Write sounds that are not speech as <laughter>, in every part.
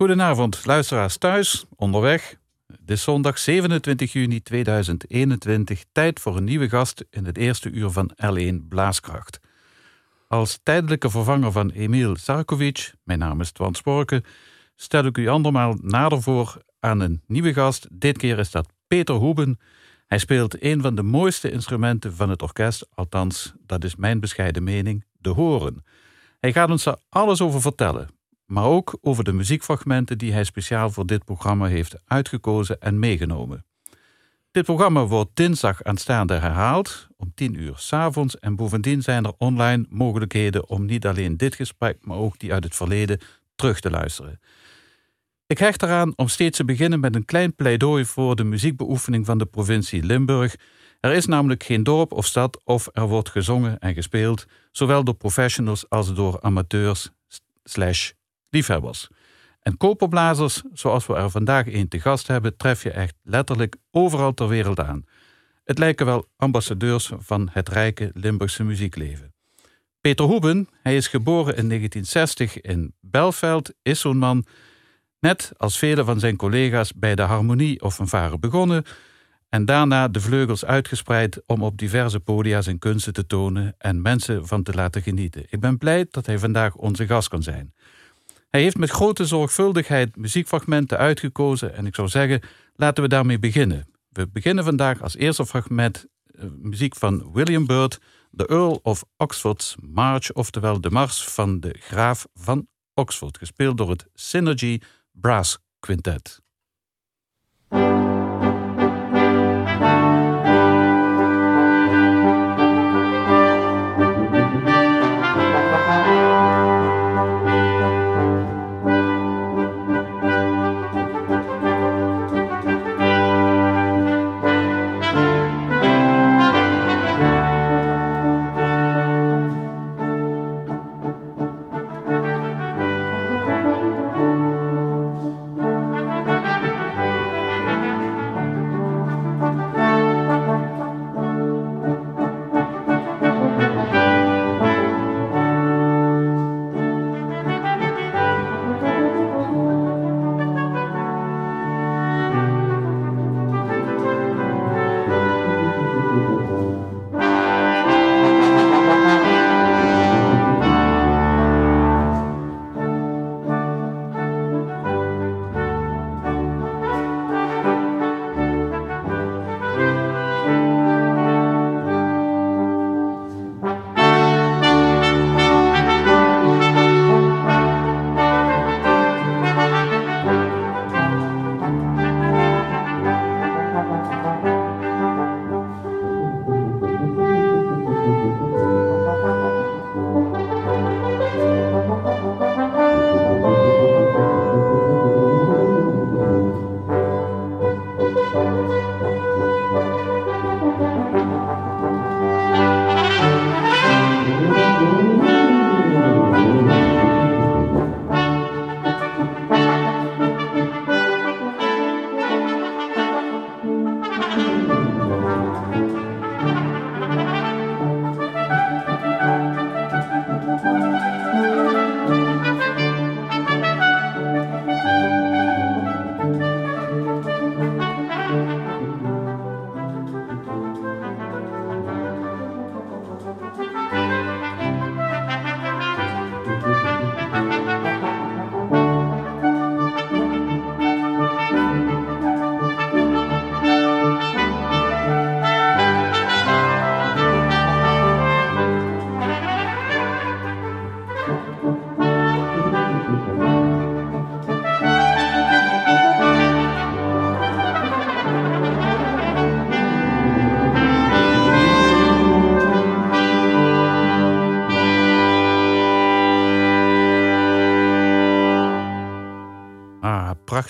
Goedenavond, luisteraars thuis, onderweg. Het is zondag 27 juni 2021, tijd voor een nieuwe gast in het eerste uur van L1 Blaaskracht. Als tijdelijke vervanger van Emil Sarkovic, mijn naam is Twan Sporke, stel ik u andermaal nader voor aan een nieuwe gast. Dit keer is dat Peter Hoeben. Hij speelt een van de mooiste instrumenten van het orkest, althans, dat is mijn bescheiden mening, de horen. Hij gaat ons er alles over vertellen, maar ook over de muziekfragmenten die hij speciaal voor dit programma heeft uitgekozen en meegenomen. Dit programma wordt dinsdag aanstaande herhaald om 10 uur s'avonds en bovendien zijn er online mogelijkheden om niet alleen dit gesprek, maar ook die uit het verleden terug te luisteren. Ik hecht eraan om steeds te beginnen met een klein pleidooi voor de muziekbeoefening van de provincie Limburg. Er is namelijk geen dorp of stad of er wordt gezongen en gespeeld, zowel door professionals als door amateurs liefhebbers. En koperblazers, zoals we er vandaag een te gast hebben, tref je echt letterlijk overal ter wereld aan. Het lijken wel ambassadeurs van het rijke Limburgse muziekleven. Peter Hoeben, hij is geboren in 1960 in Belveld, is zo'n man, net als vele van zijn collega's bij de harmonie of fanfare begonnen en daarna de vleugels uitgespreid om op diverse podia zijn kunsten te tonen en mensen van te laten genieten. Ik ben blij dat hij vandaag onze gast kan zijn. Hij heeft met grote zorgvuldigheid muziekfragmenten uitgekozen en ik zou zeggen, laten we daarmee beginnen. We beginnen vandaag als eerste fragment uh, muziek van William Byrd, de Earl of Oxford's March, oftewel de Mars van de Graaf van Oxford, gespeeld door het Synergy Brass Quintet.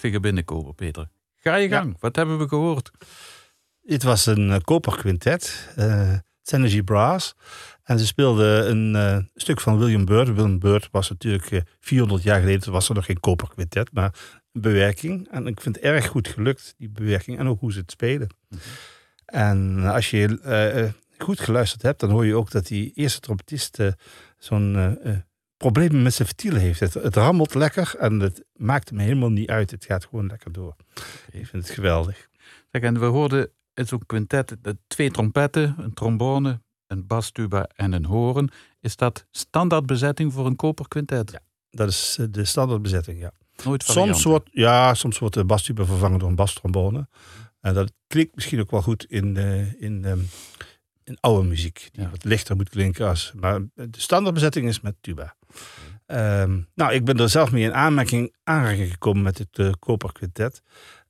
Prachtige binnenkomen, Peter. Ga je gang. Wat hebben we gehoord? Het was een uh, koperquintet, uh, Synergy Brass. En ze speelden een uh, stuk van William Byrd. William Byrd was natuurlijk 400 jaar geleden, was er nog geen koperquintet, maar een bewerking. En ik vind het erg goed gelukt, die bewerking, en ook hoe ze het spelen. Mm -hmm. En als je goed geluisterd hebt, dan hoor je ook dat die eerste trompetist zo'n problemen met zijn ventielen heeft. Het, het rammelt lekker en het maakt me helemaal niet uit. Het gaat gewoon lekker door. Ik vind het geweldig. Zeg, en we hoorden in zo'n quintet twee trompetten, een trombone, een bastuba en een horen. Is dat standaardbezetting voor een koperquintet? Ja, dat is eh, de standaardbezetting, ja. Nooit Soms wordt, ja, soms wordt de bastuba vervangen door een bastrombone. En dat klinkt misschien ook wel goed in, eh, in, ehm, in oude muziek. Die Ja. wat lichter moet klinken. Als, maar de standaardbezetting is met tuba. Ehm, nou, ik ben er zelf mee in aanmerking, aanraking gekomen met het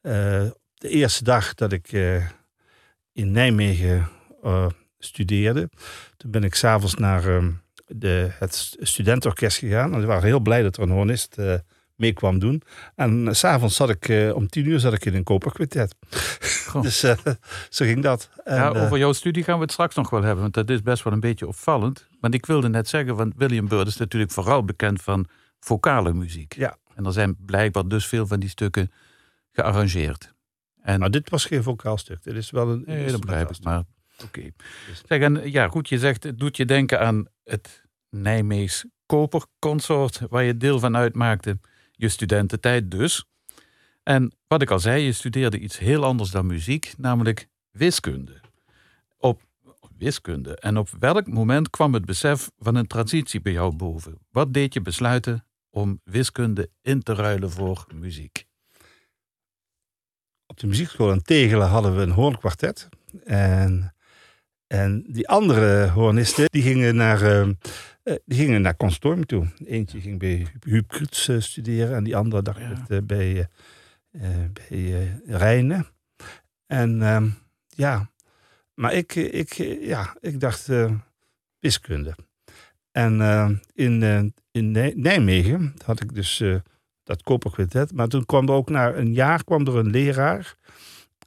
uh, de eerste dag dat ik eh, in Nijmegen studeerde, toen ben ik s'avonds naar ehm, de, het studentenorkest gegaan. En die waren heel blij dat er een hornist mee kwam doen. En s s'avonds zat ik, eh, om tien uur zat ik in een koperquintet. Goh. <laughs> dus eh, <laughs> zo ging dat. En, ja, eh, over jouw studie gaan we het straks nog wel hebben, want dat is best wel een beetje opvallend. Want ik wilde net zeggen, want William Byrd is natuurlijk vooral bekend van vocale muziek. Ja. En er zijn blijkbaar dus veel van die stukken gearrangeerd. En nou, dit was geen vocaal stuk. Dit is wel een Nee, dat begrijp ik, instrumentaal maar oké. Dus- Zeg, en ja, goed, je zegt, het doet je denken aan het Nijmeegs Koperconsort, waar je deel van uitmaakte, je studententijd dus. En wat ik al zei, je studeerde iets heel anders dan muziek, namelijk wiskunde. Op wiskunde. En op welk moment kwam het besef van een transitie bij jou boven? Wat deed je besluiten om wiskunde in te ruilen voor muziek? op de muziekschool in Tegelen hadden we een hoornkwartet. En, en die andere hoornisten, die gingen naar, eh, eh, die gingen naar conservatorium toe. Eentje ging bij Huub Kruts eh, studeren en die andere dacht Ja. eh, bij, bij Rijnen. En ehm, ja, maar ik, ik, ja, ik dacht wiskunde. En in, in Nij- Nijmegen had ik dus dat koperquintet. Maar toen kwam er ook na een jaar kwam er een leraar.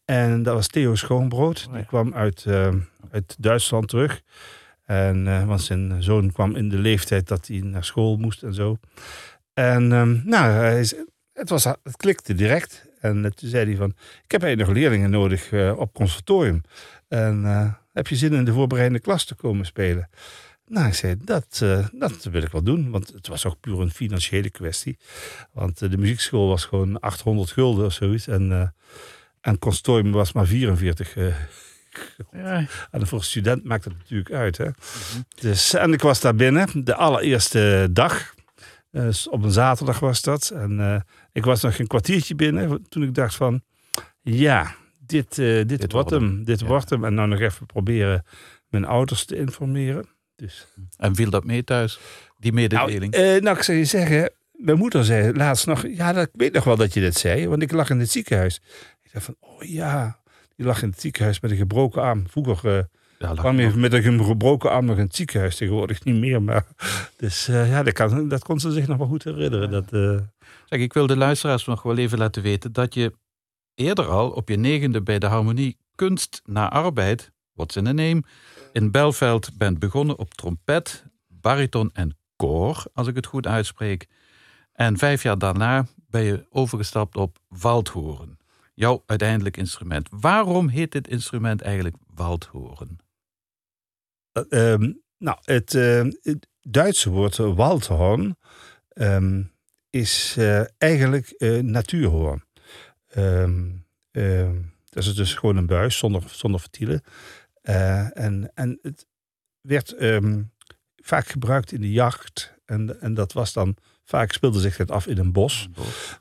En dat was Theo Schoonbrood. Oh Die kwam uit, uit Duitsland terug. En, eh, want zijn zoon kwam in de leeftijd dat hij naar school moest en zo. En ehm, nou, het, was, het klikte direct. En toen zei hij van, ik heb eigenlijk nog leerlingen nodig eh, op conservatorium. En eh, heb je zin in de voorbereidende klas te komen spelen? Nou, ik zei, dat, dat wil ik wel doen. Want het was ook puur een financiële kwestie. Want de muziekschool was gewoon 800 gulden of zoiets. En, en conservatorium was maar 44 eh, Ja, en voor een student maakt het natuurlijk uit. Hè? Dus, en ik was daar binnen, de allereerste dag. Eh, op een zaterdag was dat. En eh, ik was nog een kwartiertje binnen toen ik dacht van... Ja, dit, eh, dit, Dit wordt hem. Dit Ja. wordt hem. En nou nog even proberen mijn ouders te informeren. Dus, en viel dat mee thuis, die nou, mededeling? eh, nou, ik zou je zeggen... Mijn moeder zei laatst nog... Ja, dat, ik weet nog wel dat je dit zei. Want ik lag in het ziekenhuis. Ik dacht van, oh ja... Die lag in het ziekenhuis met een gebroken arm. Vroeger... eh, Ja, kwam je met een gebroken arm nog in het ziekenhuis. Tegenwoordig niet meer. Maar, <laughs> dus eh, ja, dat, kan, dat kon ze zich nog wel goed herinneren. Dat, eh, Zeg, ik wil de luisteraars nog wel even laten weten dat je eerder al op je negende bij de harmonie Kunst na Arbeid, what's in a name, in Belveld bent begonnen op trompet, bariton en koor, als ik het goed uitspreek. En vijf jaar daarna ben je overgestapt op waldhoren, jouw uiteindelijk instrument. Waarom heet dit instrument eigenlijk waldhoren? ehm, nou, het, eh, het Duitse woord eh, Waldhorn ehm, is eh, eigenlijk eh, natuurhoorn. Ehm, dat is dus gewoon een buis zonder, zonder ventielen. Eh, en, en het werd vaak gebruikt in de jacht. En, en dat was dan, vaak speelde zich het af in een bos.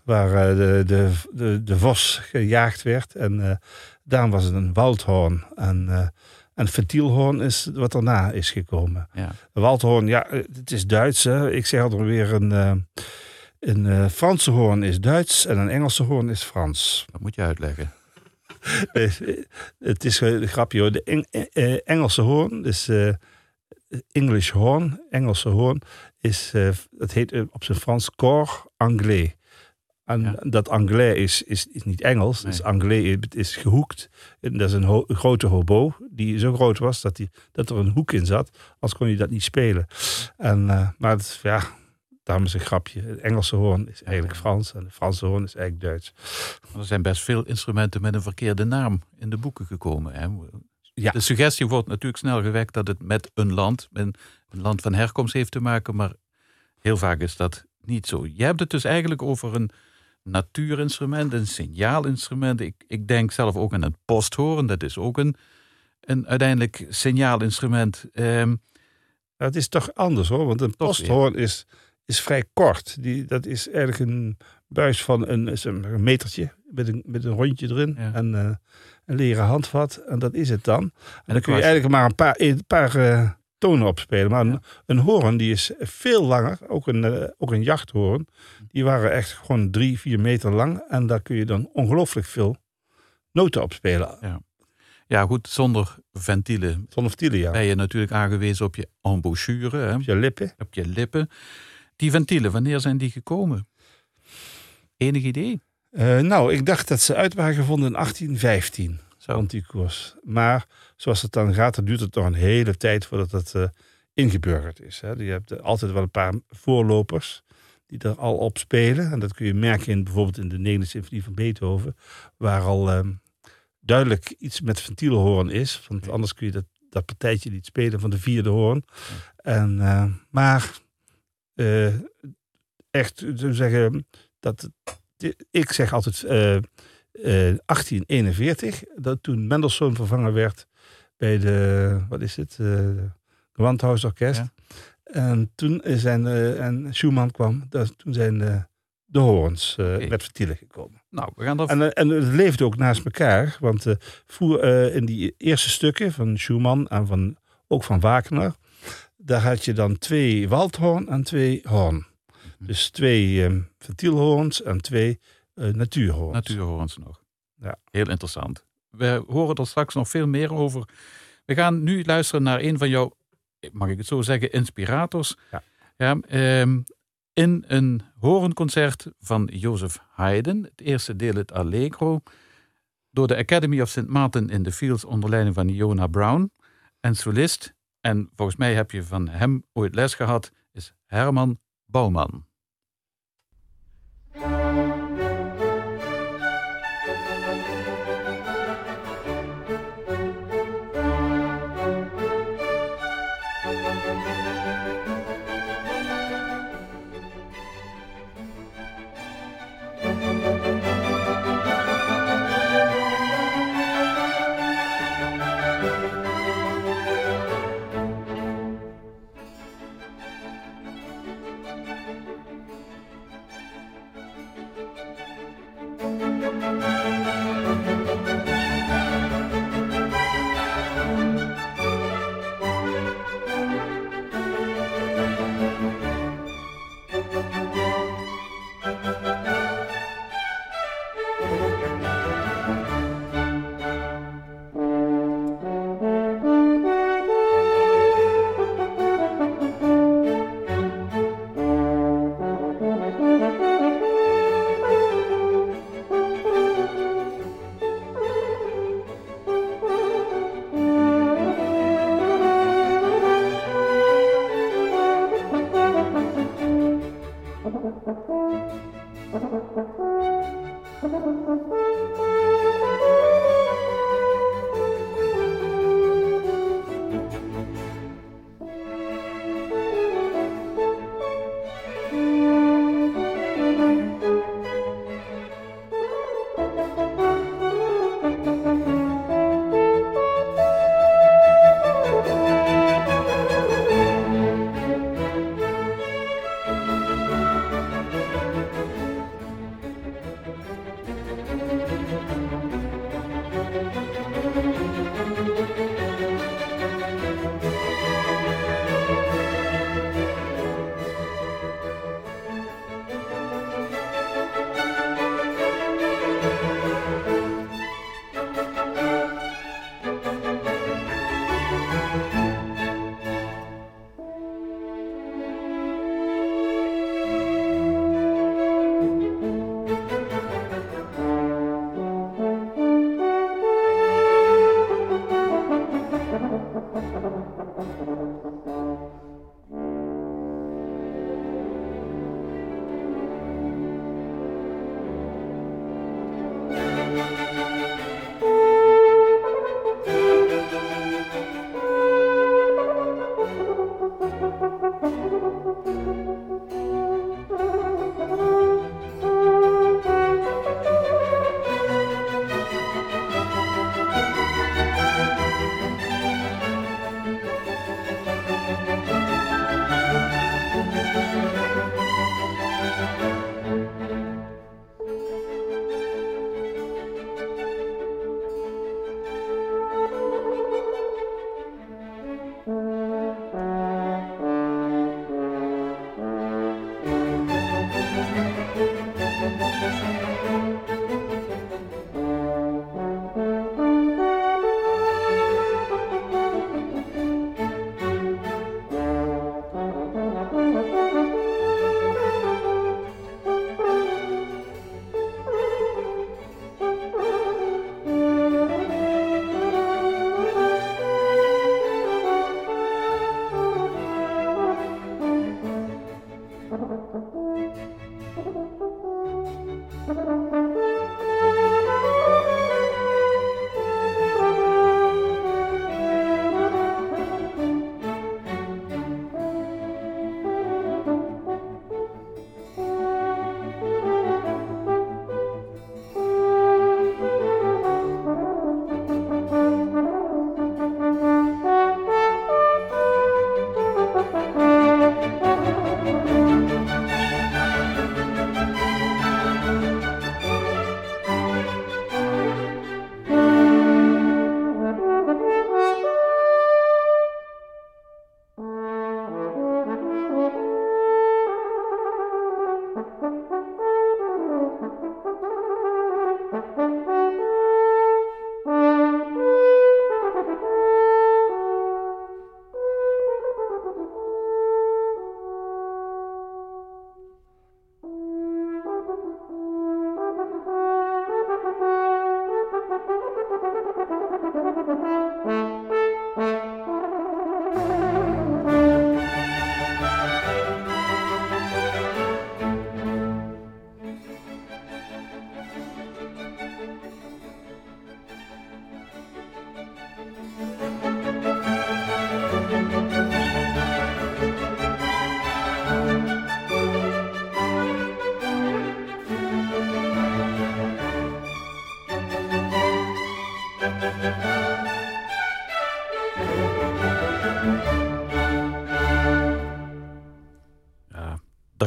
waar eh, de, de, de, de vos gejaagd werd. En eh, daarom was het een waldhoorn. En, eh en ventielhoorn is wat daarna is gekomen. Ja. Een waldhoorn, ja, eh, het is Duits. Hè. Ik zeg altijd weer een, eh, een eh, Franse hoorn is Duits en een Engelse hoorn is Frans. Dat moet je uitleggen. <laughs> Eh, het is een grapje hoor. De Eng- eh, eh, Engelse hoorn is eh, English horn. Engelse hoorn is, eh, het heet eh, op zijn Frans cor anglais. En Ja. dat anglais is, is, is niet Engels, Nee. dus anglais is, is gehoekt. En dat is een, ho- grote hobo die zo groot was dat, die, dat er een hoek in zat. Anders kon je dat niet spelen. En, eh, maar het, ja, daarom is een grapje. Het Engelse hoorn is eigenlijk Frans en de Franse hoorn is eigenlijk Duits. Er zijn best veel instrumenten met een verkeerde naam in de boeken gekomen. Hè? Ja. De suggestie wordt natuurlijk snel gewekt dat het met een land, met een land van herkomst heeft te maken. Maar heel vaak is dat niet zo. Je hebt het dus eigenlijk over een natuurinstrument, een signaalinstrument. Ik, ik denk zelf ook aan het posthoren. Dat is ook een, een uiteindelijk signaalinstrument. Um, het is toch anders hoor, want een posthoorn is, is vrij kort. Die, dat is eigenlijk een buis van een, een metertje met een, met een rondje erin en uh, een leren handvat. En dat is het dan. En, dan kun je eigenlijk maar een paar, een paar uh, tonen opspelen. Maar een, een, hoorn die is veel langer, ook een, uh, ook een jachthoorn. Die waren echt gewoon drie, vier meter lang. En daar kun je dan ongelooflijk veel noten opspelen. Ja. Ja, goed, zonder ventielen. Zonder ventielen, ja. Ben je natuurlijk aangewezen op je embouchure. Hè? Op je lippen. Op je lippen. Die ventielen, wanneer zijn die gekomen? Enig idee? Uh, nou, ik dacht dat ze uit waren gevonden in 1815. Zo. Maar zoals het dan gaat, dan duurt het toch een hele tijd voordat het uh, ingeburgerd is. Hè. Je hebt altijd wel een paar voorlopers die er al op spelen. En dat kun je merken in bijvoorbeeld in de negende symfonie van Beethoven. Waar al uh, duidelijk iets met ventielhoorn is. Want anders kun je dat, dat partijtje niet spelen van de vierde hoorn. En, uh, maar uh, echt te zeggen dat ik zeg altijd 1841, dat toen Mendelssohn vervangen werd bij de, wat is het, uh, Gewandhausorkest. Ja. En toen zijn, en Schumann kwam, dat, toen zijn de hoorns uh, okay. met vertielen gekomen. Nou, we gaan dat... en, en het leefde ook naast elkaar, want uh, voer, in die eerste stukken van Schumann en van, ook van Wagner, daar had je dan twee waldhoorn en twee hoorn. Mhm. Dus twee ehm, ventielhoorns en twee natuurhoorns. Natuurhoorns nog. Ja. Heel interessant. We horen er straks nog veel meer over. We gaan nu luisteren naar een van jouw, mag ik het zo zeggen, inspirators. Ja. Ja, um, in een horenconcert van Joseph Haydn, het eerste deel het Allegro, door de Academy of St. Martin in the Fields onder leiding van Iona Brown. En solist, en volgens mij heb je van hem ooit les gehad, is Herman Bouwman.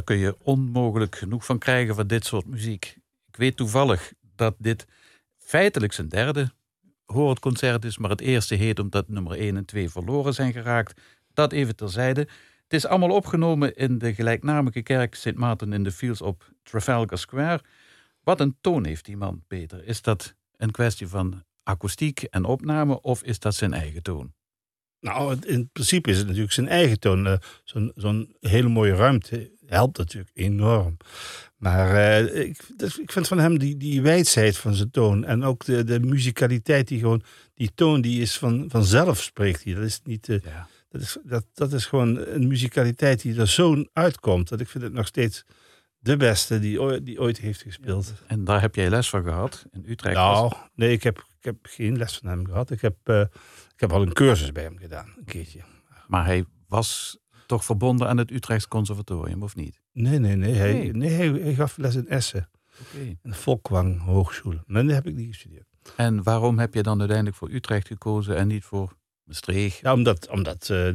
Kun je onmogelijk genoeg van krijgen van dit soort muziek. Ik weet toevallig dat dit feitelijk zijn derde hoorconcert is, maar het eerste heet omdat nummer 1 en 2 verloren zijn geraakt. Dat even terzijde. Het is allemaal opgenomen in de gelijknamige kerk St. Maarten in the Fields op Trafalgar Square. Wat een toon heeft die man, Peter? Is dat een kwestie van akoestiek en opname of is dat zijn eigen toon? Nou, in principe is het natuurlijk zijn eigen toon. Uh, Zo'n zo'n hele mooie ruimte helpt natuurlijk enorm. Maar uh, ik, ik vind van hem die, die wijsheid van zijn toon en ook de, de muzikaliteit, die gewoon, die toon die is van, vanzelf spreekt hij. Dat is niet. Uh, ja. dat, is, dat, dat is gewoon een muzikaliteit die er zo uitkomt. Dat ik vind het nog steeds de beste die, ooit, die ooit heeft gespeeld. En daar heb jij les van gehad in Utrecht? Nou, nee, ik heb, ik heb geen les van hem gehad. Ik heb, uh, ik heb al een cursus bij hem gedaan, een keertje. Maar hij was toch verbonden aan het Utrechts Conservatorium, of niet? Nee, nee, nee. Hij, nee. nee hij, hij, gaf les in Essen. Okay. In de Volkwang Hogeschool. Maar dat heb ik niet gestudeerd. En waarom heb je dan uiteindelijk voor Utrecht gekozen en niet voor Maastricht? Ja, omdat, omdat uh,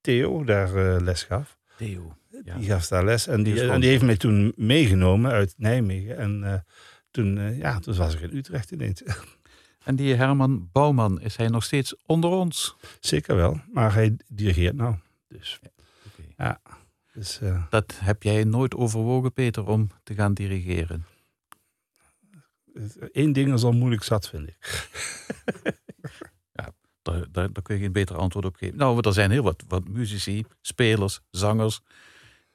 Theo daar uh, les gaf. Theo. Ja. Die gaf daar les. En die, en die heeft mij toen meegenomen uit Nijmegen. En uh, toen, ja, toen was ik in Utrecht ineens. <laughs> En die Herman Bouwman, is hij nog steeds onder ons? Zeker wel, maar hij dirigeert nou. Dus ja. Okay. ja dus, uh, dat heb jij nooit overwogen, Peter, om te gaan dirigeren? Eén ding is al moeilijk zat, vind ik. <laughs> ja, daar, daar, daar, kun je geen beter antwoord op geven. Nou, er zijn heel wat, wat muzici, spelers, zangers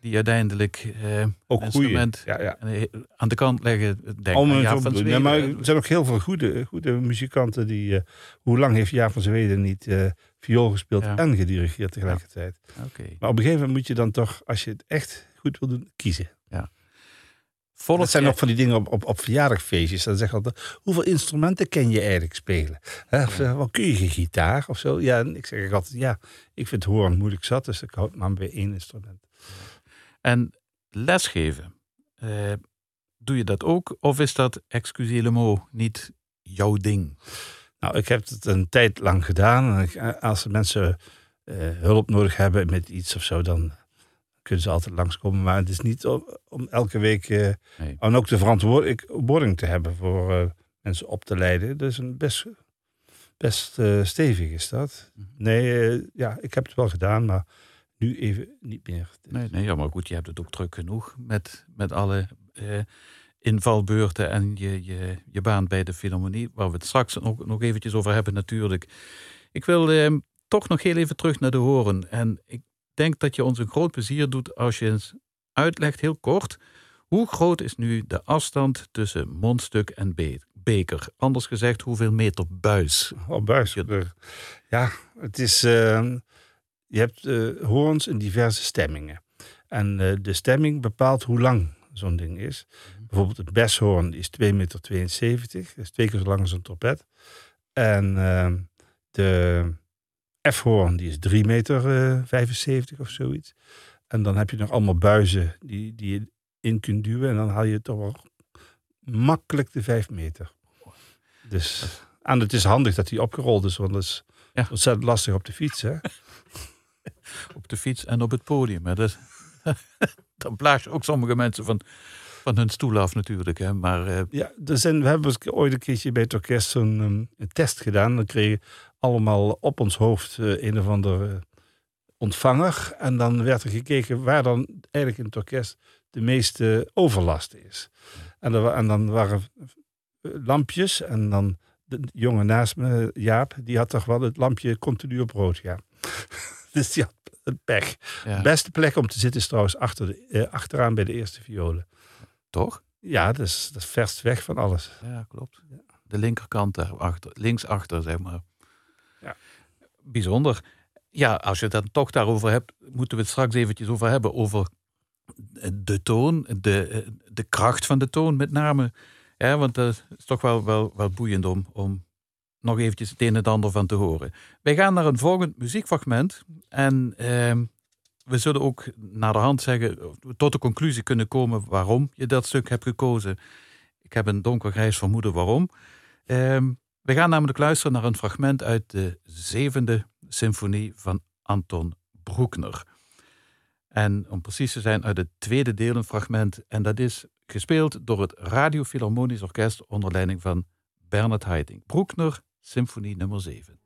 die uiteindelijk eh, ook instrument ja, ja. aan de kant leggen. Denk Om ja, van Zweden. Ja, maar er zijn ook heel veel goede, goede muzikanten die... Uh, hoe lang heeft Jaap van Zweden niet uh, viool gespeeld en gedirigeerd tegelijkertijd? Okay. Maar op een gegeven moment moet je dan toch, als je het echt goed wil doen, kiezen. Ja. dat zijn ook van die dingen op, op, op verjaardagfeestjes. Dan zeggen altijd, hoeveel instrumenten ken je eigenlijk spelen? Hè? Of, ja. kun je gitaar of zo? Ja, ik zeg altijd, ja, ik vind horen moeilijk zat, dus ik houd maar bij één instrument. En lesgeven, eh, doe je dat ook? Of is dat, excusez le mot, niet jouw ding? Nou, ik heb het een tijd lang gedaan. Als mensen uh, hulp nodig hebben met iets of zo, dan kunnen ze altijd langskomen. Maar het is niet om, om elke week uh, nee. en ook de verantwoording te hebben voor uh, mensen op te leiden. Dus een best, best stevig is dat. -hmm. Nee, ja, ik heb het wel gedaan, maar nu even niet meer. Nee, nee ja, maar goed, je hebt het ook druk genoeg met, met alle eh, invalbeurten en je, je, je baan bij de Philharmonie, waar we het straks nog, nog eventjes over hebben natuurlijk. Ik wil eh, toch nog heel even terug naar de horen. En ik denk dat je ons een groot plezier doet als je eens uitlegt, heel kort, hoe groot is nu de afstand tussen mondstuk en beker? Anders gezegd, hoeveel meter buis? Oh, buis. Ja, het is... Uh je hebt uh, hoorns in diverse stemmingen. En uh, de stemming bepaalt hoe lang zo'n ding is. Mm-hmm. Bijvoorbeeld het beshoorn is 2,72 meter. Dat is twee keer zo lang als een trompet. En uh, de F-hoorn die is 3,75 meter 75 of zoiets. En dan heb je nog allemaal buizen die, die je in kunt duwen. En dan haal je toch wel makkelijk de 5 meter. Dus, en het is handig dat die opgerold is, want dat is ja. ontzettend lastig op de fiets. Hè? <laughs> <laughs> op de fiets en op het podium. Hè. Dat, <laughs> dan blaas je ook sommige mensen van, van hun stoel af natuurlijk. Hè. Maar, uh... Ja, er zijn, we hebben ooit een keertje bij het orkest zo'n um, test gedaan. Dan kregen allemaal op ons hoofd uh, een of andere ontvanger. En dan werd er gekeken waar dan eigenlijk in het orkest de meeste overlast is. En, er, en dan waren lampjes en dan de jongen naast me, Jaap, die had toch wel het lampje continu op rood, ja. <laughs> dus een pech. Ja. De beste plek om te zitten is trouwens achter de, eh, achteraan bij de eerste violen. Toch? Ja, dat is, dat is verst weg van alles. Ja, klopt. De linkerkant daarachter, linksachter, zeg maar. Ja. Bijzonder. Ja, als je het dan toch daarover hebt, moeten we het straks eventjes over hebben. Over de toon, de, de kracht van de toon met name. Ja, want dat is toch wel, wel, wel boeiend om, om nog eventjes het een en ander van te horen. Wij gaan naar een volgend muziekfragment. En uh, we zullen ook naar de hand zeggen, tot de conclusie kunnen komen waarom je dat stuk hebt gekozen. Ik heb een donkergrijs vermoeden waarom. Uh, We gaan namelijk luisteren naar een fragment uit de zevende symfonie van Anton Bruckner. En om precies te zijn, uit het tweede deel een fragment. En dat is gespeeld door het Radio Philharmonisch Orkest onder leiding van Bernard Haitink. Bruckner, symfonie nummer 7.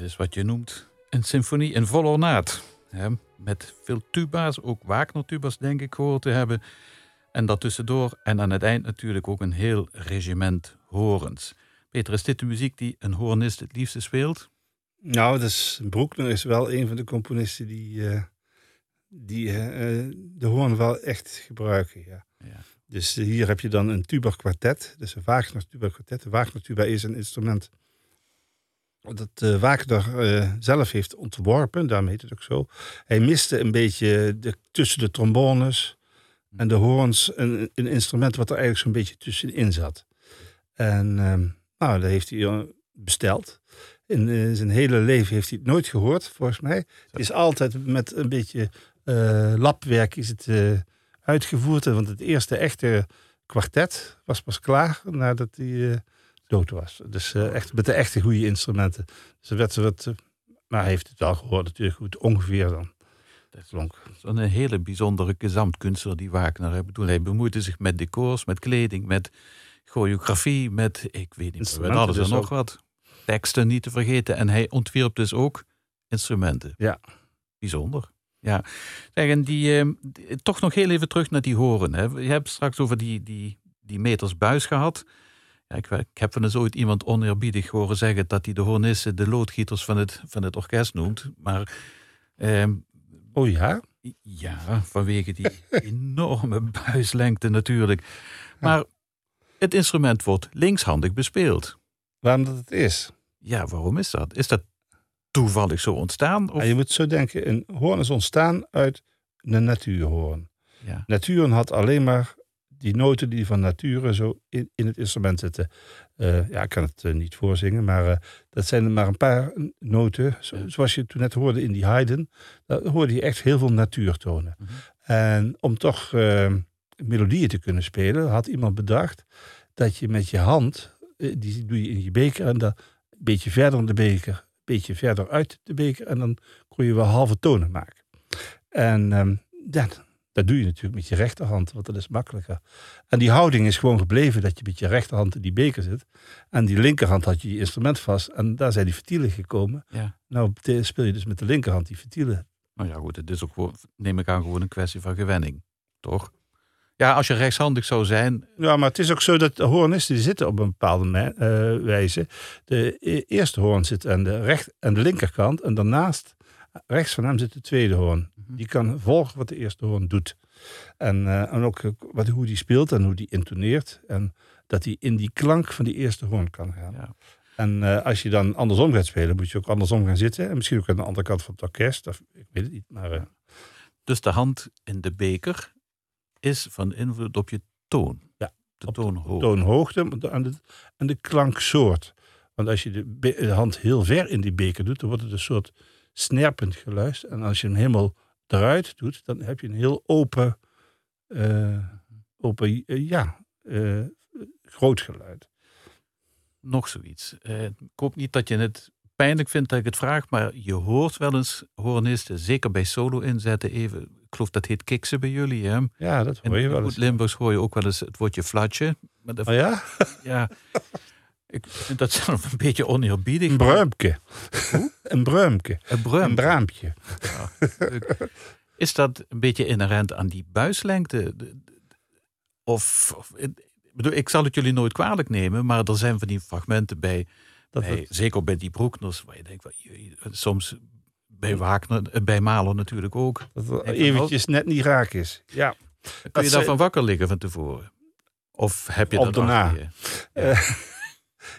Dit is wat je noemt Een symfonie in vol ornaat. Hè, met veel tuba's, ook Wagner-tuba's denk ik gehoord te hebben. En dat tussendoor en aan het eind natuurlijk ook een heel regiment horens. Peter, is dit de muziek die een hornist het liefste speelt? Nou, dus Broekner is wel een van de componisten die, uh, die uh, de hoorn wel echt gebruiken. Ja. ja. Dus hier heb je dan een tuba kwartet, dus een Wagner tuba kwartet. De Wagner tuba is een instrument dat uh, Wagner uh, zelf heeft ontworpen, daarom heet het ook zo. Hij miste een beetje de, tussen de trombones en de hoorns een, een instrument wat er eigenlijk zo'n beetje tussenin zat. En uh, nou, dat heeft hij eh, besteld. In zijn hele leven heeft hij het nooit gehoord, volgens mij. Het is altijd met een beetje lapwerk is het uitgevoerd. Want het eerste echte kwartet was pas klaar nadat hij dood was. Dus uh, echt met de echte goede instrumenten. Dus werd ze wat, maar hij heeft het wel gehoord natuurlijk goed, ongeveer dan. Dat klonk. Een hele bijzondere gezamtkunstenaar die Wagner. Ik bedoel, hij bemoeide zich met decors, met kleding, met choreografie, met, ik weet niet, met alles en dus nog wat. Teksten niet te vergeten. En hij ontwierp dus ook instrumenten. Ja. Bijzonder. Ja, zeg, die, eh, toch nog heel even terug naar die horen. Hè. Je hebt straks over die, die, die meters buis gehad. Ja, ik, ik, heb van eens ooit iemand oneerbiedig horen zeggen dat hij de hornissen de loodgieters van het, van het orkest noemt. Maar. Ehm, oh ja? Ja, vanwege die <laughs> enorme buislengte natuurlijk. Maar het instrument wordt linkshandig bespeeld. Waarom dat het is? Ja, waarom is dat? Is dat toevallig zo ontstaan? Of? Ja, je moet zo denken, een hoorn is ontstaan uit een natuurhoorn. Ja. Natuur had alleen maar die noten die van nature zo in, in het instrument zitten. Uh, ja, ik kan het uh, niet voorzingen, maar uh, dat zijn maar een paar noten. Zo, zoals je toen net hoorde in die Haydn, daar hoorde je echt heel veel natuurtonen. Mm -hmm. En om toch melodieën te kunnen spelen, had iemand bedacht dat je met je hand, die doe je in je beker en dan een beetje verder in de beker, een beetje verder uit de beker en dan kon je wel halve tonen maken. En um, ja, dat doe je natuurlijk met je rechterhand, want dat is makkelijker. En die houding is gewoon gebleven dat je met je rechterhand in die beker zit. En die linkerhand had je je instrument vast. En daar zijn die vertielen gekomen. Ja. Nou speel je dus met de linkerhand die vertielen. Nou ja, goed, het is ook gewoon, neem ik aan, gewoon een kwestie van gewenning. Toch? Ja, als je rechtshandig zou zijn. Ja, maar het is ook zo dat de hoornisten die zitten op een bepaalde uh, wijze. De e-, eerste hoorn zit aan de, recht, aan de linkerkant. En daarnaast Rechts van hem zit de tweede hoorn. Mhm. Die kan volgen wat de eerste hoorn doet. En, uh, en ook wat, hoe die speelt en hoe die intoneert. En dat hij in die klank van die eerste hoorn kan gaan. Ja. En uh, als je dan andersom gaat spelen, moet je ook andersom gaan zitten. En misschien ook aan de andere kant van het orkest. Of, ik weet het niet. Maar, uh... Dus de hand in de beker is van invloed op je toon. Ja, de toonhoogte. De toonhoogte en de, en de klanksoort. Want als je de, de, hand heel ver in die beker doet, dan wordt het een soort snerpend geluid. En als je hem helemaal eruit doet, dan heb je een heel open, uh, open uh, ja, uh, groot geluid. Nog zoiets. ik hoop niet dat je het pijnlijk vindt dat ik het vraag, maar je hoort wel eens hornisten, zeker bij solo inzetten, even, ik geloof dat heet kiksen bij jullie, hè? Ja, dat hoor je wel eens. In Limburgs hoor je ook wel eens het woordje flatje. Maar oh ja? Ja. <laughs> Ik vind dat zelf een beetje oneerbiedig. Een bruimpje. een bruimpje. Een, bruim. een braampje. is dat een beetje inherent aan die buislengte? Of, of bedoel, ik zal het jullie nooit kwalijk nemen, maar er zijn van die fragmenten bij, dat bij zeker bij die Broekners, waar je denkt, soms bij Wagner, eh, bij Mahler natuurlijk ook. Dat het eventjes net niet raak is. Ja. Kun je daarvan wakker liggen van tevoren? Of heb je dat daarna? Ja.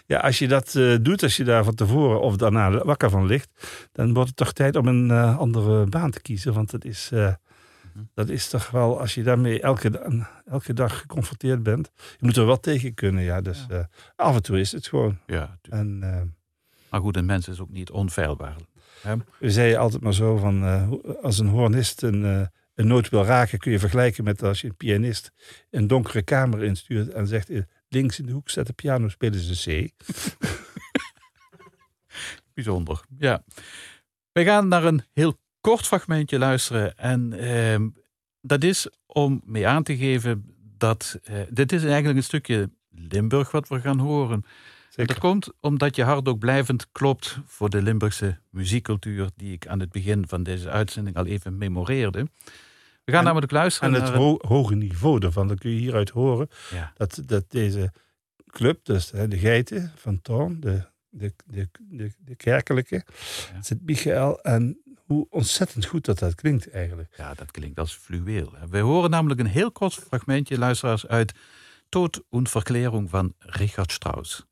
Ja, als je dat uh, doet, als je daar van tevoren of daarna wakker van ligt, dan wordt het toch tijd om een uh, andere baan te kiezen. Want het is, uh, dat is toch wel, als je daarmee elke, elke dag geconfronteerd bent, je moet er wel tegen kunnen. Ja, dus ja. af en toe is het gewoon. Ja, en, maar goed, een mens is ook niet onfeilbaar. Hè? We zeiden altijd maar zo van, als een hornist een, een noot wil raken, kun je vergelijken met als je een pianist een donkere kamer instuurt en zegt links in de hoek staat de piano, spelen ze C. <laughs> Bijzonder, ja. We gaan naar een heel kort fragmentje luisteren. En eh, dat is om mee aan te geven dat... Uh, dit is eigenlijk een stukje Limburg wat we gaan horen. Dat komt omdat je hart ook blijvend klopt voor de Limburgse muziekcultuur die ik aan het begin van deze uitzending al even memoreerde. We gaan En- namelijk luisteren En het naar ho- hoge niveau daarvan, dat kun je hieruit horen. Ja. Dat, dat deze club, dus hè, de geiten van Thorn, de, de, de, de, de kerkelijke, Ja. Sint-Michael. En hoe ontzettend goed dat dat klinkt eigenlijk. Ja, dat klinkt als fluweel. We horen namelijk een heel kort fragmentje, luisteraars, uit Tod und Verklärung van Richard Strauss.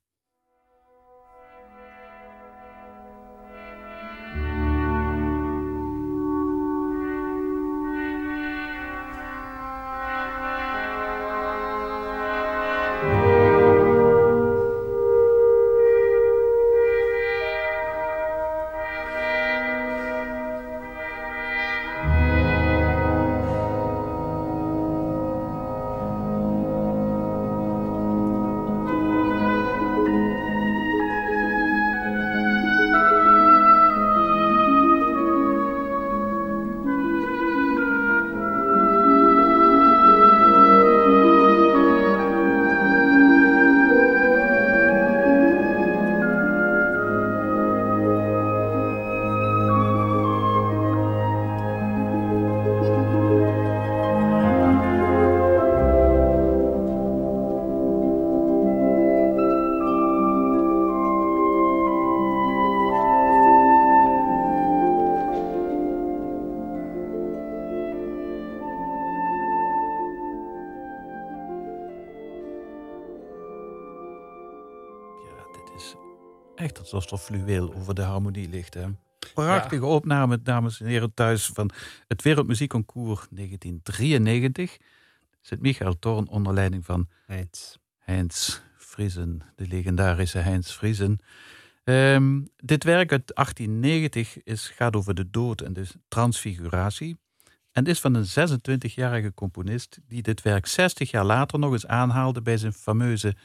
Fluweel over de harmonie ligt. Hè? Prachtige opname, dames en heren, thuis van het Wereldmuziekconcours 1993. Sint-Michael Toorn onder leiding van Eens. Heinz Friesen, de legendarische Heinz Friesen. Ehm, dit werk uit 1890 is, gaat over de dood en de transfiguratie. En is van een 26-jarige componist die dit werk 60 jaar later nog eens aanhaalde bij zijn fameuze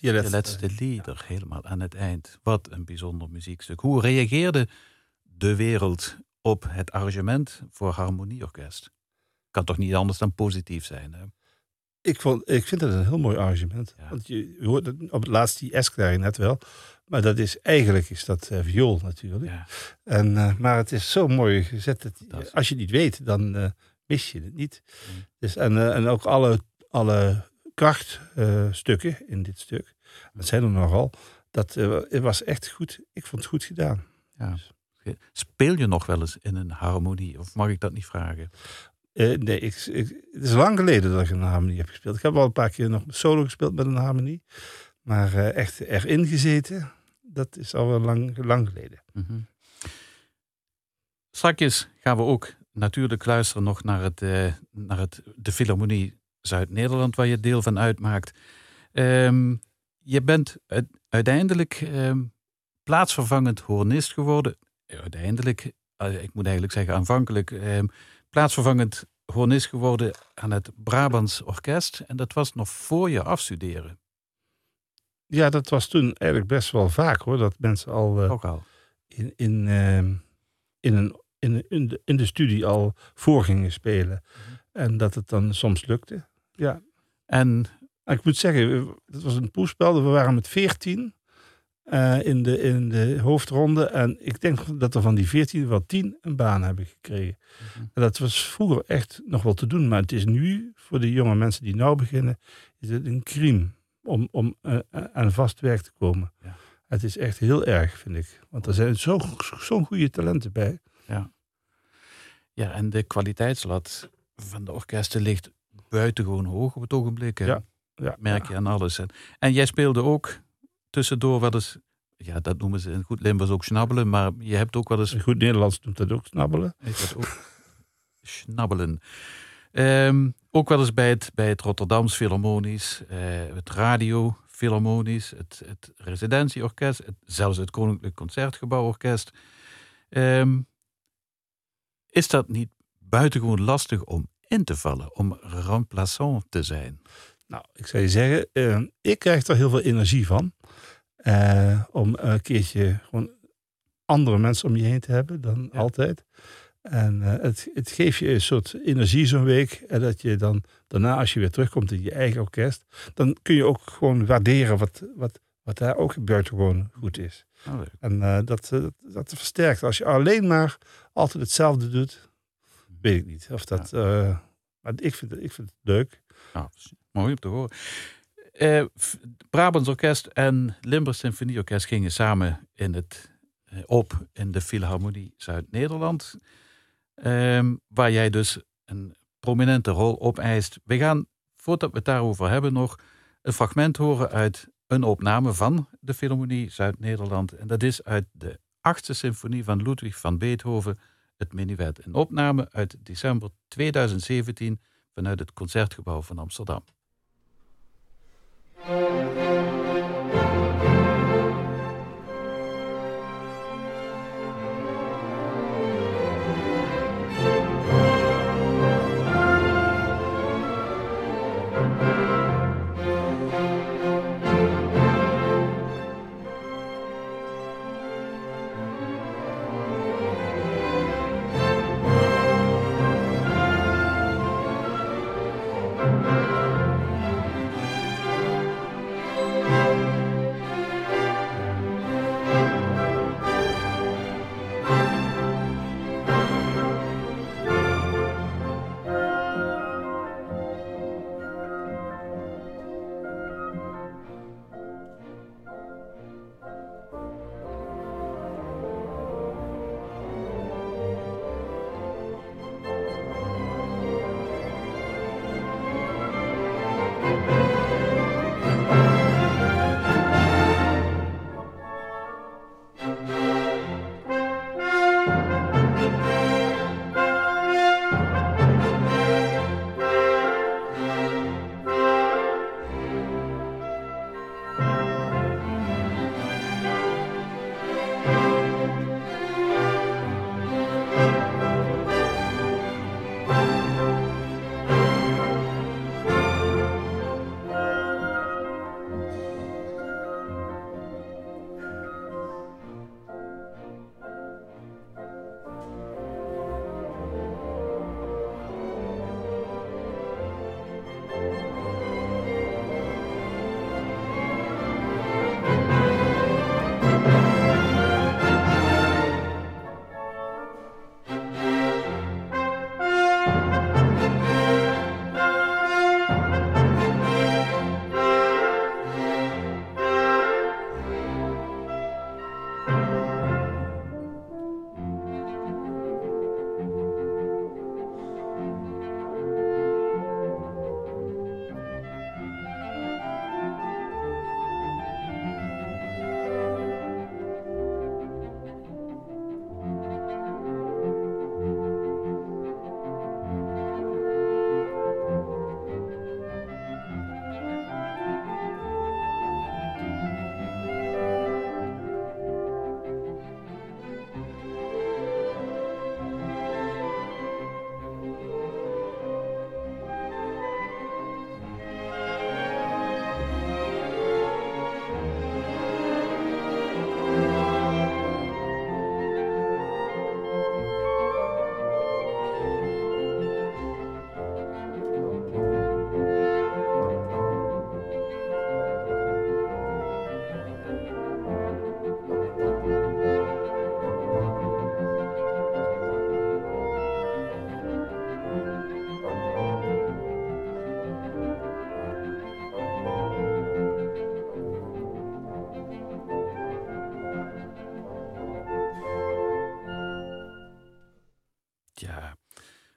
De laatste lieder, helemaal aan het eind. Wat een bijzonder muziekstuk. Hoe reageerde de wereld op het arrangement voor harmonieorkest? Kan toch niet anders dan positief zijn? Hè? Ik, vond, ik vind dat een heel mooi arrangement. Ja. Want je hoort het op het laatst die net wel. Maar dat is eigenlijk is dat eh, viool natuurlijk. Ja. En, eh, maar het is zo mooi gezet. Dat, als je het niet weet, dan eh, mis je het niet. Mm. Dus, en, eh, en ook alle, alle krachtstukken in dit stuk. Dat zijn er nogal. Dat eh, het was echt goed. Ik vond het goed gedaan. Ja. Speel je nog wel eens in een harmonie? Of mag ik dat niet vragen? Eh, nee, ik, ik- het is lang geleden dat ik een harmonie heb gespeeld. Ik heb wel een paar keer nog solo gespeeld met een harmonie. Maar eh, echt erin gezeten, dat is al wel lang, lang geleden. Mhm. Straks gaan we ook natuurlijk luisteren nog naar, het, naar het, de Philharmonie Zuid-Nederland, waar je deel van uitmaakt. Ehm, je bent uit- uiteindelijk ehm, plaatsvervangend hornist geworden. Eh, Uiteindelijk, eh, ik moet eigenlijk zeggen aanvankelijk, ehm, plaatsvervangend hornist geworden aan het Brabants Orkest. En dat was nog voor je afstuderen. Ja, dat was toen eigenlijk best wel vaak hoor. Dat mensen al eh, Ook al. in, in, in, een, in, in, de, in de studie al voor gingen spelen. En dat het dan soms lukte. Ja. En ik moet zeggen, het was een poespel. We waren met veertien in, de, in de hoofdronde. En ik denk dat er van die veertien wel tien een baan hebben gekregen. En dat was vroeger echt nog wel te doen. Maar het is nu, voor de jonge mensen die nou beginnen, is het een crime om, om eh, aan vast werk te komen. Ja. Het is echt heel erg, vind ik. Want er zijn zo- zo'n goede talenten bij. Ja, en de kwaliteitslat van de orkesten ligt buitengewoon hoog op het ogenblik. hè. Ja, Ja, Merk je aan alles. En, en jij speelde ook tussendoor wel eens, ja, dat noemen ze in goed Limburgs ook schnabbelen, maar je hebt ook wel eens goed Nederlands noemt dat ook snabbelen. Dat ook? <laughs> Schnabbelen. Ehm, ook wel eens bij het, bij het Rotterdams Philharmonisch, eh, het Radio Philharmonisch, het, het Residentieorkest, het, zelfs het Koninklijk Concertgebouworkest. Ehm, is dat niet buitengewoon lastig om in te vallen, om remplaçant te zijn? Nou, ik zou je zeggen, eh, ik krijg er heel veel energie van. Eh, om een keertje gewoon andere mensen om je heen te hebben dan Ja. altijd. En eh, het, het geeft je een soort energie zo'n week. En dat je dan daarna, als je weer terugkomt in je eigen orkest, dan kun je ook gewoon waarderen wat, wat, Wat daar ook buitengewoon goed is. Oh, leuk. En dat, dat versterkt. Als je alleen maar altijd hetzelfde doet, weet ik niet. Of dat, eh, maar ik vind, het, ik vind het leuk. Nou, mooi om te horen. F- Brabants Orkest en Limburg Symfonieorkest gingen samen in het, eh, op in de Philharmonie Zuid-Nederland. Ehm, waar jij dus een prominente rol opeist. We gaan, voordat we het daarover hebben, nog een fragment horen uit een opname van de Philharmonie Zuid-Nederland. En dat is uit de achtste symfonie van Ludwig van Beethoven, het Menuet. Een opname uit december 2017 vanuit het Concertgebouw van Amsterdam.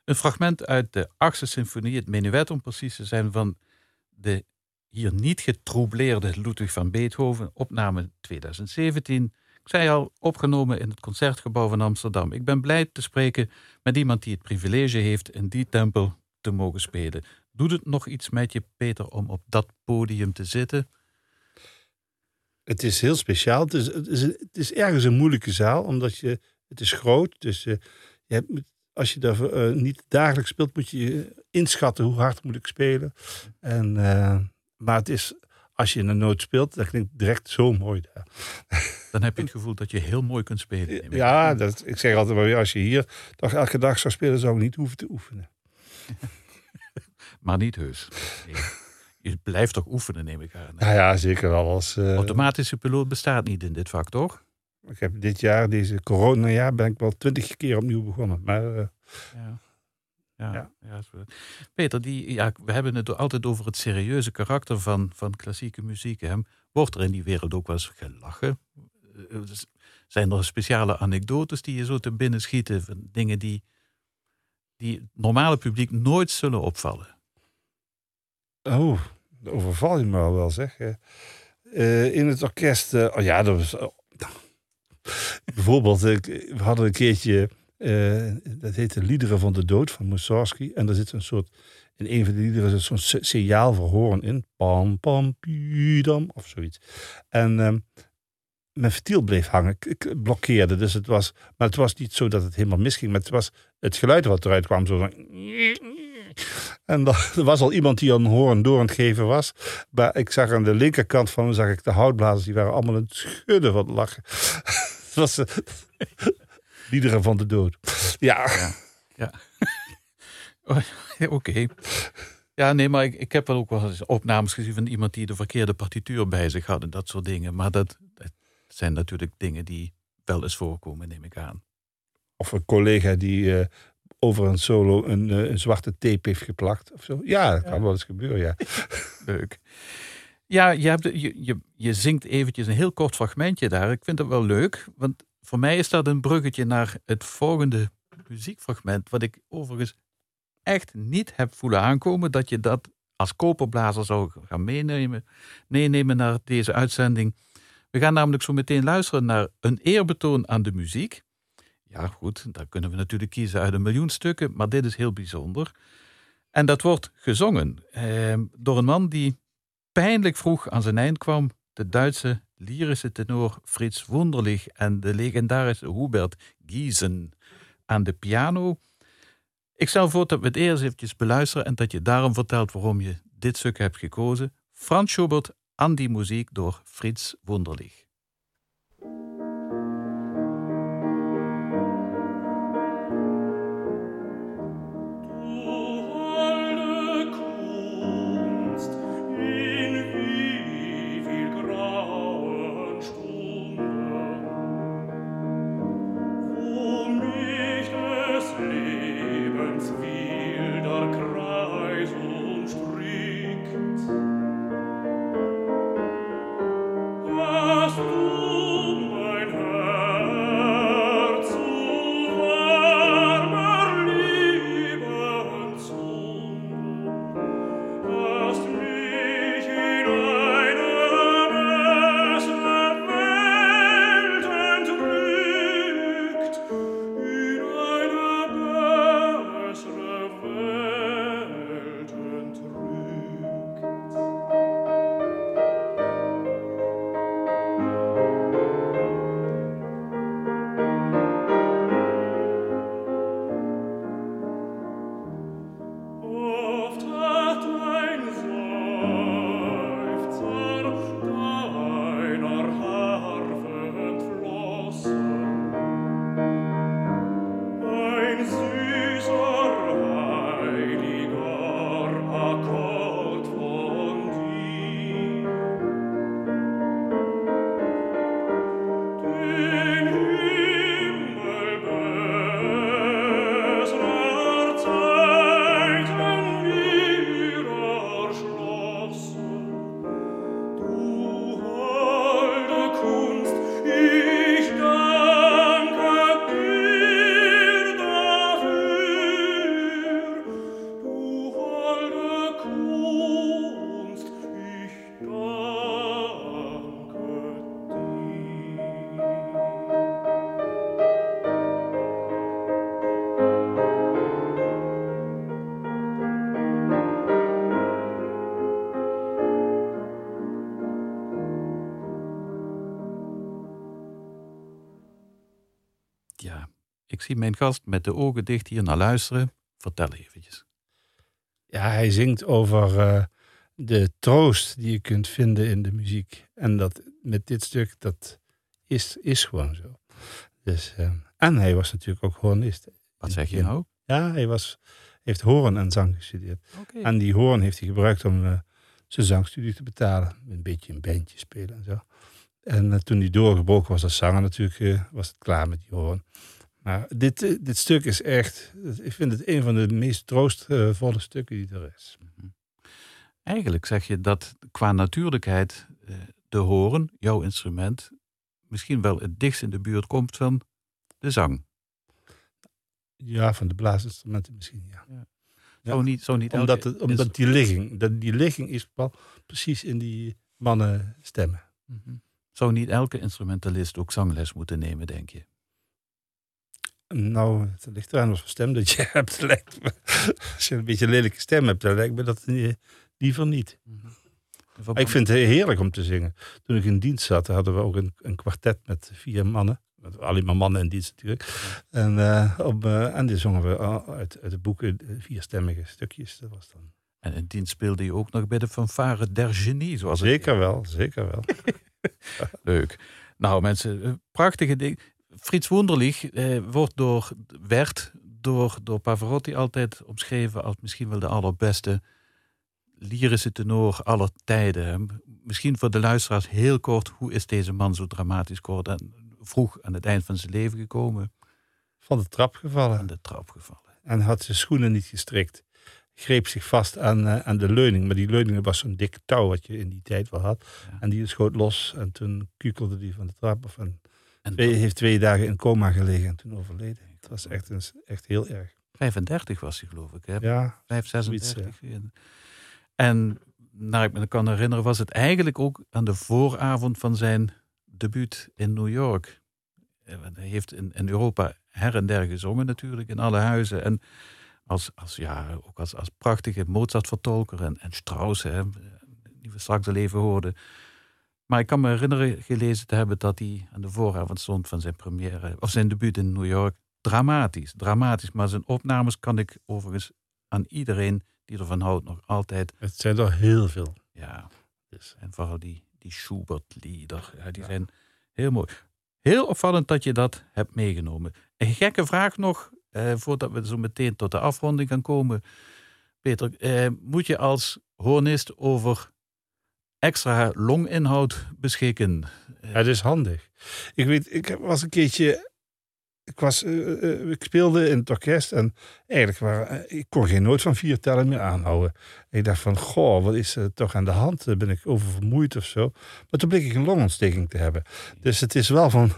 Een fragment uit de achtste symfonie, het menuet om precies te zijn, van de hier niet getroubleerde Ludwig van Beethoven, opname 2017. Ik zei al, opgenomen in het Concertgebouw van Amsterdam. Ik ben blij te spreken met iemand die het privilege heeft in die tempel te mogen spelen. Doet het nog iets met je, Peter, om op dat podium te zitten? Het is heel speciaal. Het is, het is, het is ergens een moeilijke zaal, omdat je, het is groot. Dus eh, je hebt, als je daar eh, niet dagelijks speelt, moet je inschatten hoe hard moet ik spelen. En, eh, maar het is, als je in een noot speelt, dat klinkt direct zo mooi daar. Dan heb je het gevoel dat je heel mooi kunt spelen. Ja, dat, ik zeg altijd maar weer, als je hier toch elke dag zou spelen, zou ik niet hoeven te oefenen. <laughs> maar niet heus. Nee. je blijft toch oefenen, neem ik aan. Ja, ja zeker wel. Als, uh, Automatische piloot bestaat niet in dit vak, toch? Ik heb dit jaar, deze coronajaar, ben ik wel twintig keer opnieuw begonnen. Maar, uh, ja. Ja, ja. ja, Peter, die, ja, we hebben het altijd over het serieuze karakter van, van klassieke muziek. Hè. Wordt er in die wereld ook wel eens gelachen? Zijn er speciale anekdotes die je zo te binnen schieten? Van dingen die, die het normale publiek nooit zullen opvallen? Oh, overval je me al wel zeg. Uh, in het orkest, uh, oh ja, dat was. Uh, bijvoorbeeld, we hadden een keertje, dat heette Liederen van de Dood van Mussorgsky. En daar zit een soort, in een van de liederen zit zo'n signaal voor horen in. Pam, pam, pidam, of zoiets. En ehm, mijn ventiel bleef hangen. Ik blokkeerde. Dus het was, maar het was niet zo dat het helemaal misging. Maar het was het geluid wat eruit kwam. Zo van, en <laughs> er was al iemand die aan horen door aan het geven was. Maar ik zag aan de linkerkant van hem zag ik de houtblazers. Die waren allemaal het schudden van lachen. Was uh, liederen van de dood. Ja. Ja. ja. <laughs> Oké. Ja, nee, maar ik, ik heb wel ook wel eens opnames gezien van iemand die de verkeerde partituur bij zich had en dat soort dingen. Maar dat, dat zijn natuurlijk dingen die wel eens voorkomen, neem ik aan. Of een collega die uh, over een solo een, uh, een, zwarte tape heeft geplakt of zo. Ja, dat kan wel eens gebeuren, ja. <laughs> Leuk. Ja, je, hebt, je, je, je zingt eventjes een heel kort fragmentje daar. Ik vind het wel leuk, want voor mij is dat een bruggetje naar het volgende muziekfragment. Wat ik overigens echt niet heb voelen aankomen. Dat je dat als koperblazer zou gaan meenemen, meenemen naar deze uitzending. We gaan namelijk zo meteen luisteren naar een eerbetoon aan de muziek. Ja, goed, daar kunnen we natuurlijk kiezen uit een miljoen stukken, maar dit is heel bijzonder. En dat wordt gezongen eh, door een man die pijnlijk vroeg aan zijn eind kwam, de Duitse lyrische tenor Frits Wunderlich en de legendarische Hubert Giesen aan de piano. Ik stel voor dat we het eerst eventjes beluisteren en dat je daarom vertelt waarom je dit stuk hebt gekozen. Frans Schubert aan die muziek door Frits Wunderlich. Zie mijn gast met de ogen dicht hier naar luisteren. Vertel eventjes. Ja, hij zingt over uh, de troost die je kunt vinden in de muziek. En dat met dit stuk, dat is, is gewoon zo. Dus, uh, en hij was natuurlijk ook hornist. Wat zeg je nou? Ja, hij was, heeft horen en zang gestudeerd. Okay. En die hoorn heeft hij gebruikt om uh, zijn zangstudie te betalen. Een beetje een bandje spelen en zo. En eh, toen hij doorgebroken was als zanger natuurlijk, eh, was het klaar met die hoorn. Maar dit, eh, dit stuk is echt, ik vind het een van de meest troostvolle stukken die er is. Eigenlijk zeg je dat qua natuurlijkheid eh, de horen, jouw instrument, misschien wel het dichtst in de buurt komt van de zang. Ja, van de blaasinstrumenten misschien, ja. Zo niet, zo niet Omdat, het, omdat die ligging, dat, die ligging is wel precies in die mannen stemmen. Mhm. Zou niet elke instrumentalist ook zangles moeten nemen, denk je? Nou, het ligt eraan wat voor stem dat je <laughs> hebt. lijkt me. Als je een beetje een lelijke stem hebt, dan lijkt me dat eh, liever niet. Maar ik vind het heerlijk om te zingen. Toen ik in dienst zat, hadden we ook een, een kwartet met vier mannen. Met alleen maar mannen in dienst natuurlijk. En, eh, op, eh, en die zongen we al uit, uit de boeken eh, vierstemmige stukjes. Dat was dan... En in dienst speelde je ook nog bij de fanfare der genie, zoals het Zeker wel, zeker wel. <laughs> Leuk. Nou mensen, eh, prachtige ding. Frits Wunderlich eh, wordt door, werd door, door Pavarotti altijd omschreven als misschien wel de allerbeste lyrische tenor aller tijden. Misschien voor de luisteraars heel kort, hoe is deze man zo dramatisch geworden? En vroeg aan het eind van zijn leven gekomen, Van de trap gevallen. aan de trap gevallen. En had zijn schoenen niet gestrikt. Greep zich vast aan, eh, aan de leuning. Maar die leuning was zo'n dik touw wat je in die tijd wel had. Ja. En die schoot los. En toen kukelde die van de trap af. En twee, heeft twee dagen in coma gelegen en toen overleden. Het was echt, een, echt heel erg. 35 was hij geloof ik. Hè? Ja, 5, Zoiets, 36. En naar ik me kan herinneren, was het eigenlijk ook aan de vooravond van zijn debuut in New York. Eh, Hij heeft in, in Europa her en der gezongen natuurlijk, in alle huizen. En als, als, ja, ook als, als prachtige Mozart-vertolker en, en Strauss, hè, die we straks al even hoorden. Maar ik kan me herinneren gelezen te hebben dat hij aan de vooravond stond van zijn première, of zijn debuut in New York. Dramatisch, dramatisch. Maar zijn opnames kan ik overigens aan iedereen die ervan houdt nog altijd. het zijn er heel veel. Ja, Dus, en vooral die, die Schubert-lieder, ja, die zijn heel mooi. Heel opvallend dat je dat hebt meegenomen. Een gekke vraag nog, eh, voordat we zo meteen tot de afronding gaan komen. Peter, eh, moet je als hornist over extra longinhoud beschikken? ja, dat is handig. Ik weet, ik was een keertje... Ik, was, eh, eh, ik speelde in het orkest en eigenlijk waren, eh, ik kon geen noot van vier tellen meer aanhouden. Ik dacht van, goh, wat is er toch aan de hand? Ben ik oververmoeid of zo? Maar toen bleek ik een longontsteking te hebben. Dus het is wel van,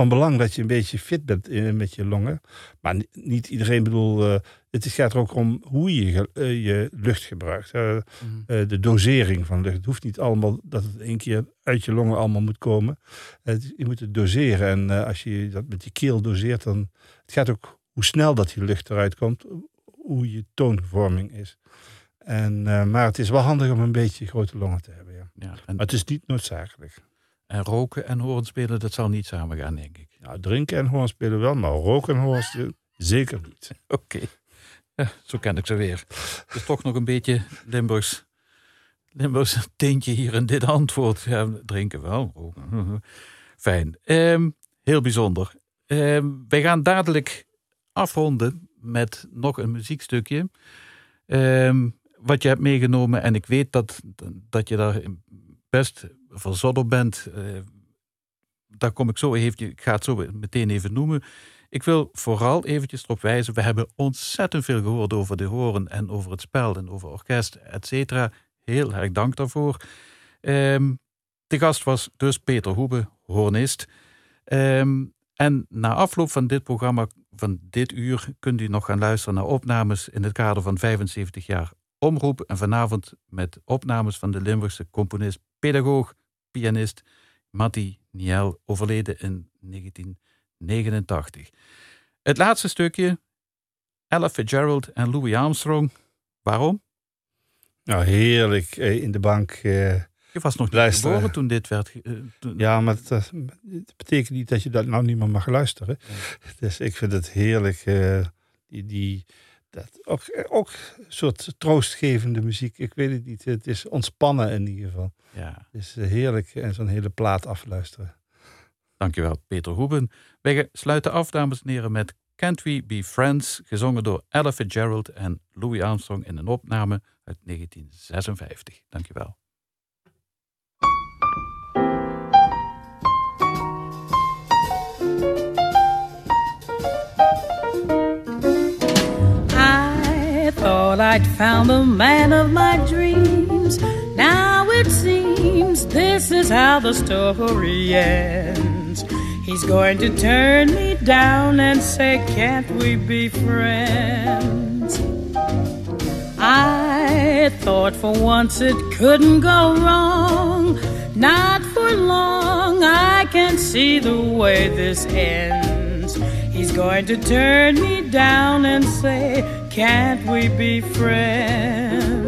van belang dat je een beetje fit bent in, met je longen. Maar ni- niet iedereen bedoel, eh, het is- gaat er ook om hoe je eh, je lucht gebruikt. Eh, eh, de dosering van lucht. Het hoeft niet allemaal dat het één keer uit je longen allemaal moet komen. Het- je moet het doseren. En eh, als je dat met je keel doseert, dan het gaat ook hoe snel dat die lucht eruit komt, hoe je toonvorming is. En, eh, maar het is wel handig om een beetje grote longen te hebben. Ja. Ja, en, Maar het is niet noodzakelijk. En roken en hoornspelen, dat zal niet samen gaan, denk ik. Nou, drinken en hoornspelen wel, maar roken en hoornspelen <laughs> zeker niet. Oké. Ja, zo ken ik ze weer. Is toch nog een beetje Limburgs, Limburgs tintje hier in dit antwoord. Ja, drinken wel. roken. <laughs> Fijn. Ehm, heel bijzonder. Ehm, wij gaan dadelijk afronden met nog een muziekstukje. Ehm, wat je hebt meegenomen. En ik weet dat, dat je daar best verzot op bent. Eh, daar kom ik zo even. Ik ga het zo meteen even noemen. Ik wil vooral eventjes erop wijzen, we hebben ontzettend veel gehoord over de horen en over het spel en over orkest, et cetera. Heel erg dank daarvoor. Ehm, de gast was dus Peter Hoebe, hornist. Ehm, en na afloop van dit programma, van dit uur, kunt u nog gaan luisteren naar opnames in het kader van 75 jaar omroep. En vanavond met opnames van de Limburgse componist, pedagoog, pianist Matti Niel, overleden in 1989. Het laatste stukje, Ella Fitzgerald en Louis Armstrong. Waarom? Nou, heerlijk eh, in de bank. eh, Je was nog niet geboren toen dit werd... eh, toen- ja, maar het betekent niet dat je dat nou niet meer mag luisteren. Dus ik vind het heerlijk. eh, die, die, dat, ook, ook een soort troostgevende muziek. Ik weet het niet. Het is ontspannen in ieder geval. ja. Het is eh, heerlijk en zo'n hele plaat afluisteren. Dankjewel, Peter Hoeben. Wij sluiten af, dames en heren, met Can't We Be Friends, gezongen door Ella Fitzgerald en Louis Armstrong in een opname uit 1956. Dankjewel. I'd found the man of my dreams. Now it seems this is how the story ends. He's going to turn me down and say, Can't we be friends? I thought for once it couldn't go wrong. Not for long, I can see the way this ends. He's going to turn me down and say, Can't we be friends?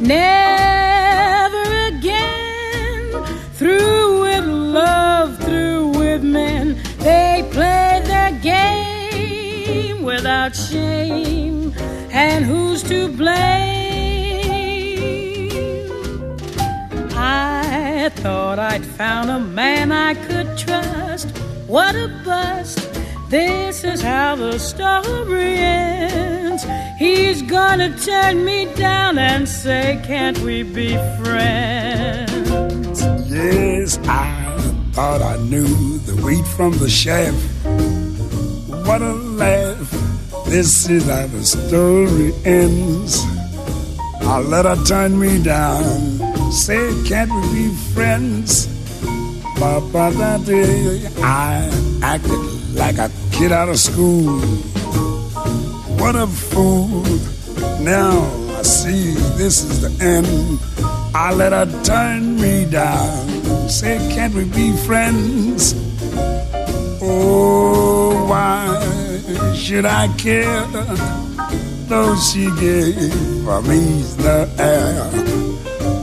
Never again. Through with love, through with men, they play their game without shame. And who's to blame? I thought I'd found a man I could trust. What a bust. This is how the story ends. He's gonna turn me down and say, Can't we be friends? Yes, I thought I knew the wheat from the chaff. What a laugh. This is how the story ends. I let her turn me down. Say, can't we be friends? That day I acted like a kid out of school. What a fool. Now I see this is the end. I let her turn me down. Say, can't we be friends? Oh, why should I care? Though she gave me the air.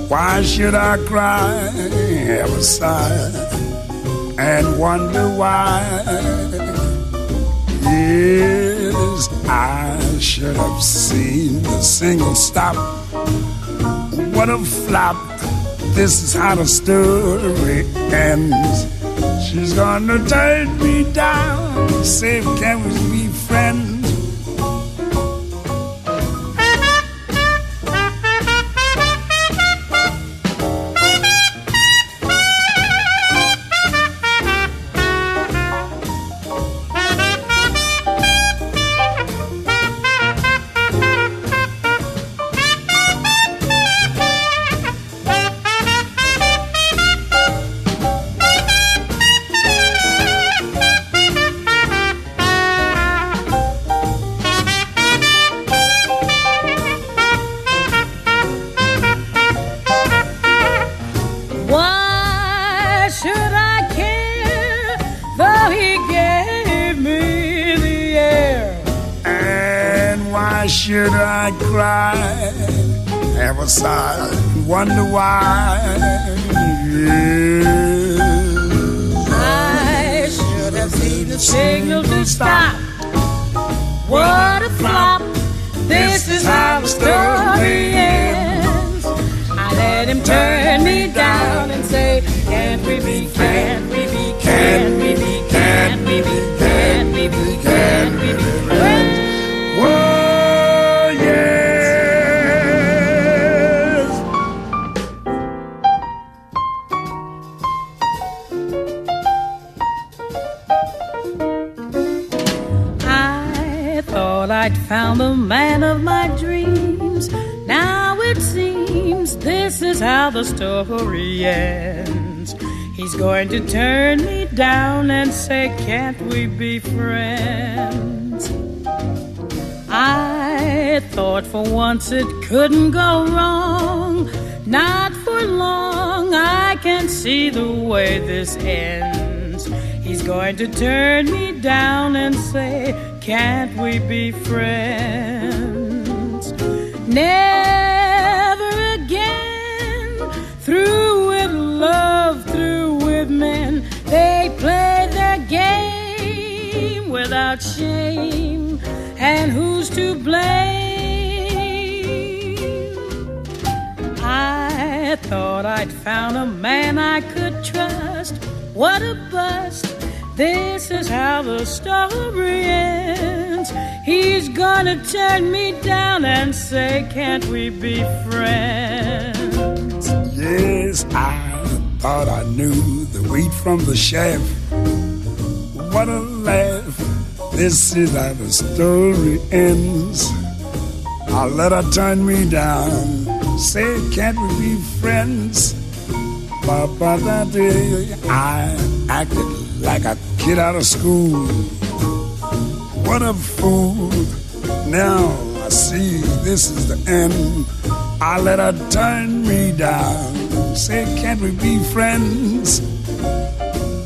Why should I cry, have a sigh, and wonder why? Yes, I should have seen the single stop. What a flop. This is how the story ends. She's gonna turn me down. Say, can we be friends? Friends? I thought for once it couldn't go wrong. Not for long, I can see the way this ends. He's going to turn me down and say, Can't we be friends? Never again. Through with love, without shame. And who's to blame? I thought I'd found a man I could trust. What a bust! This is how the story ends. He's gonna turn me down and say, Can't we be friends? Yes, I thought I knew the wheat from the chaff. What a laugh. This is how the story ends. I let her turn me down. Say, can't we be friends? But, but that day I acted like a kid out of school. What a fool. Now I see this is the end. I let her turn me down. Say, can't we be friends?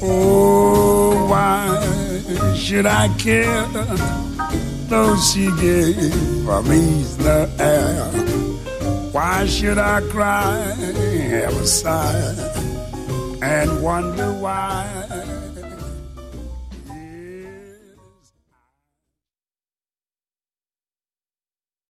Oh, why should I care? Though she gave me the air. Why should I cry, have a sigh, and wonder why?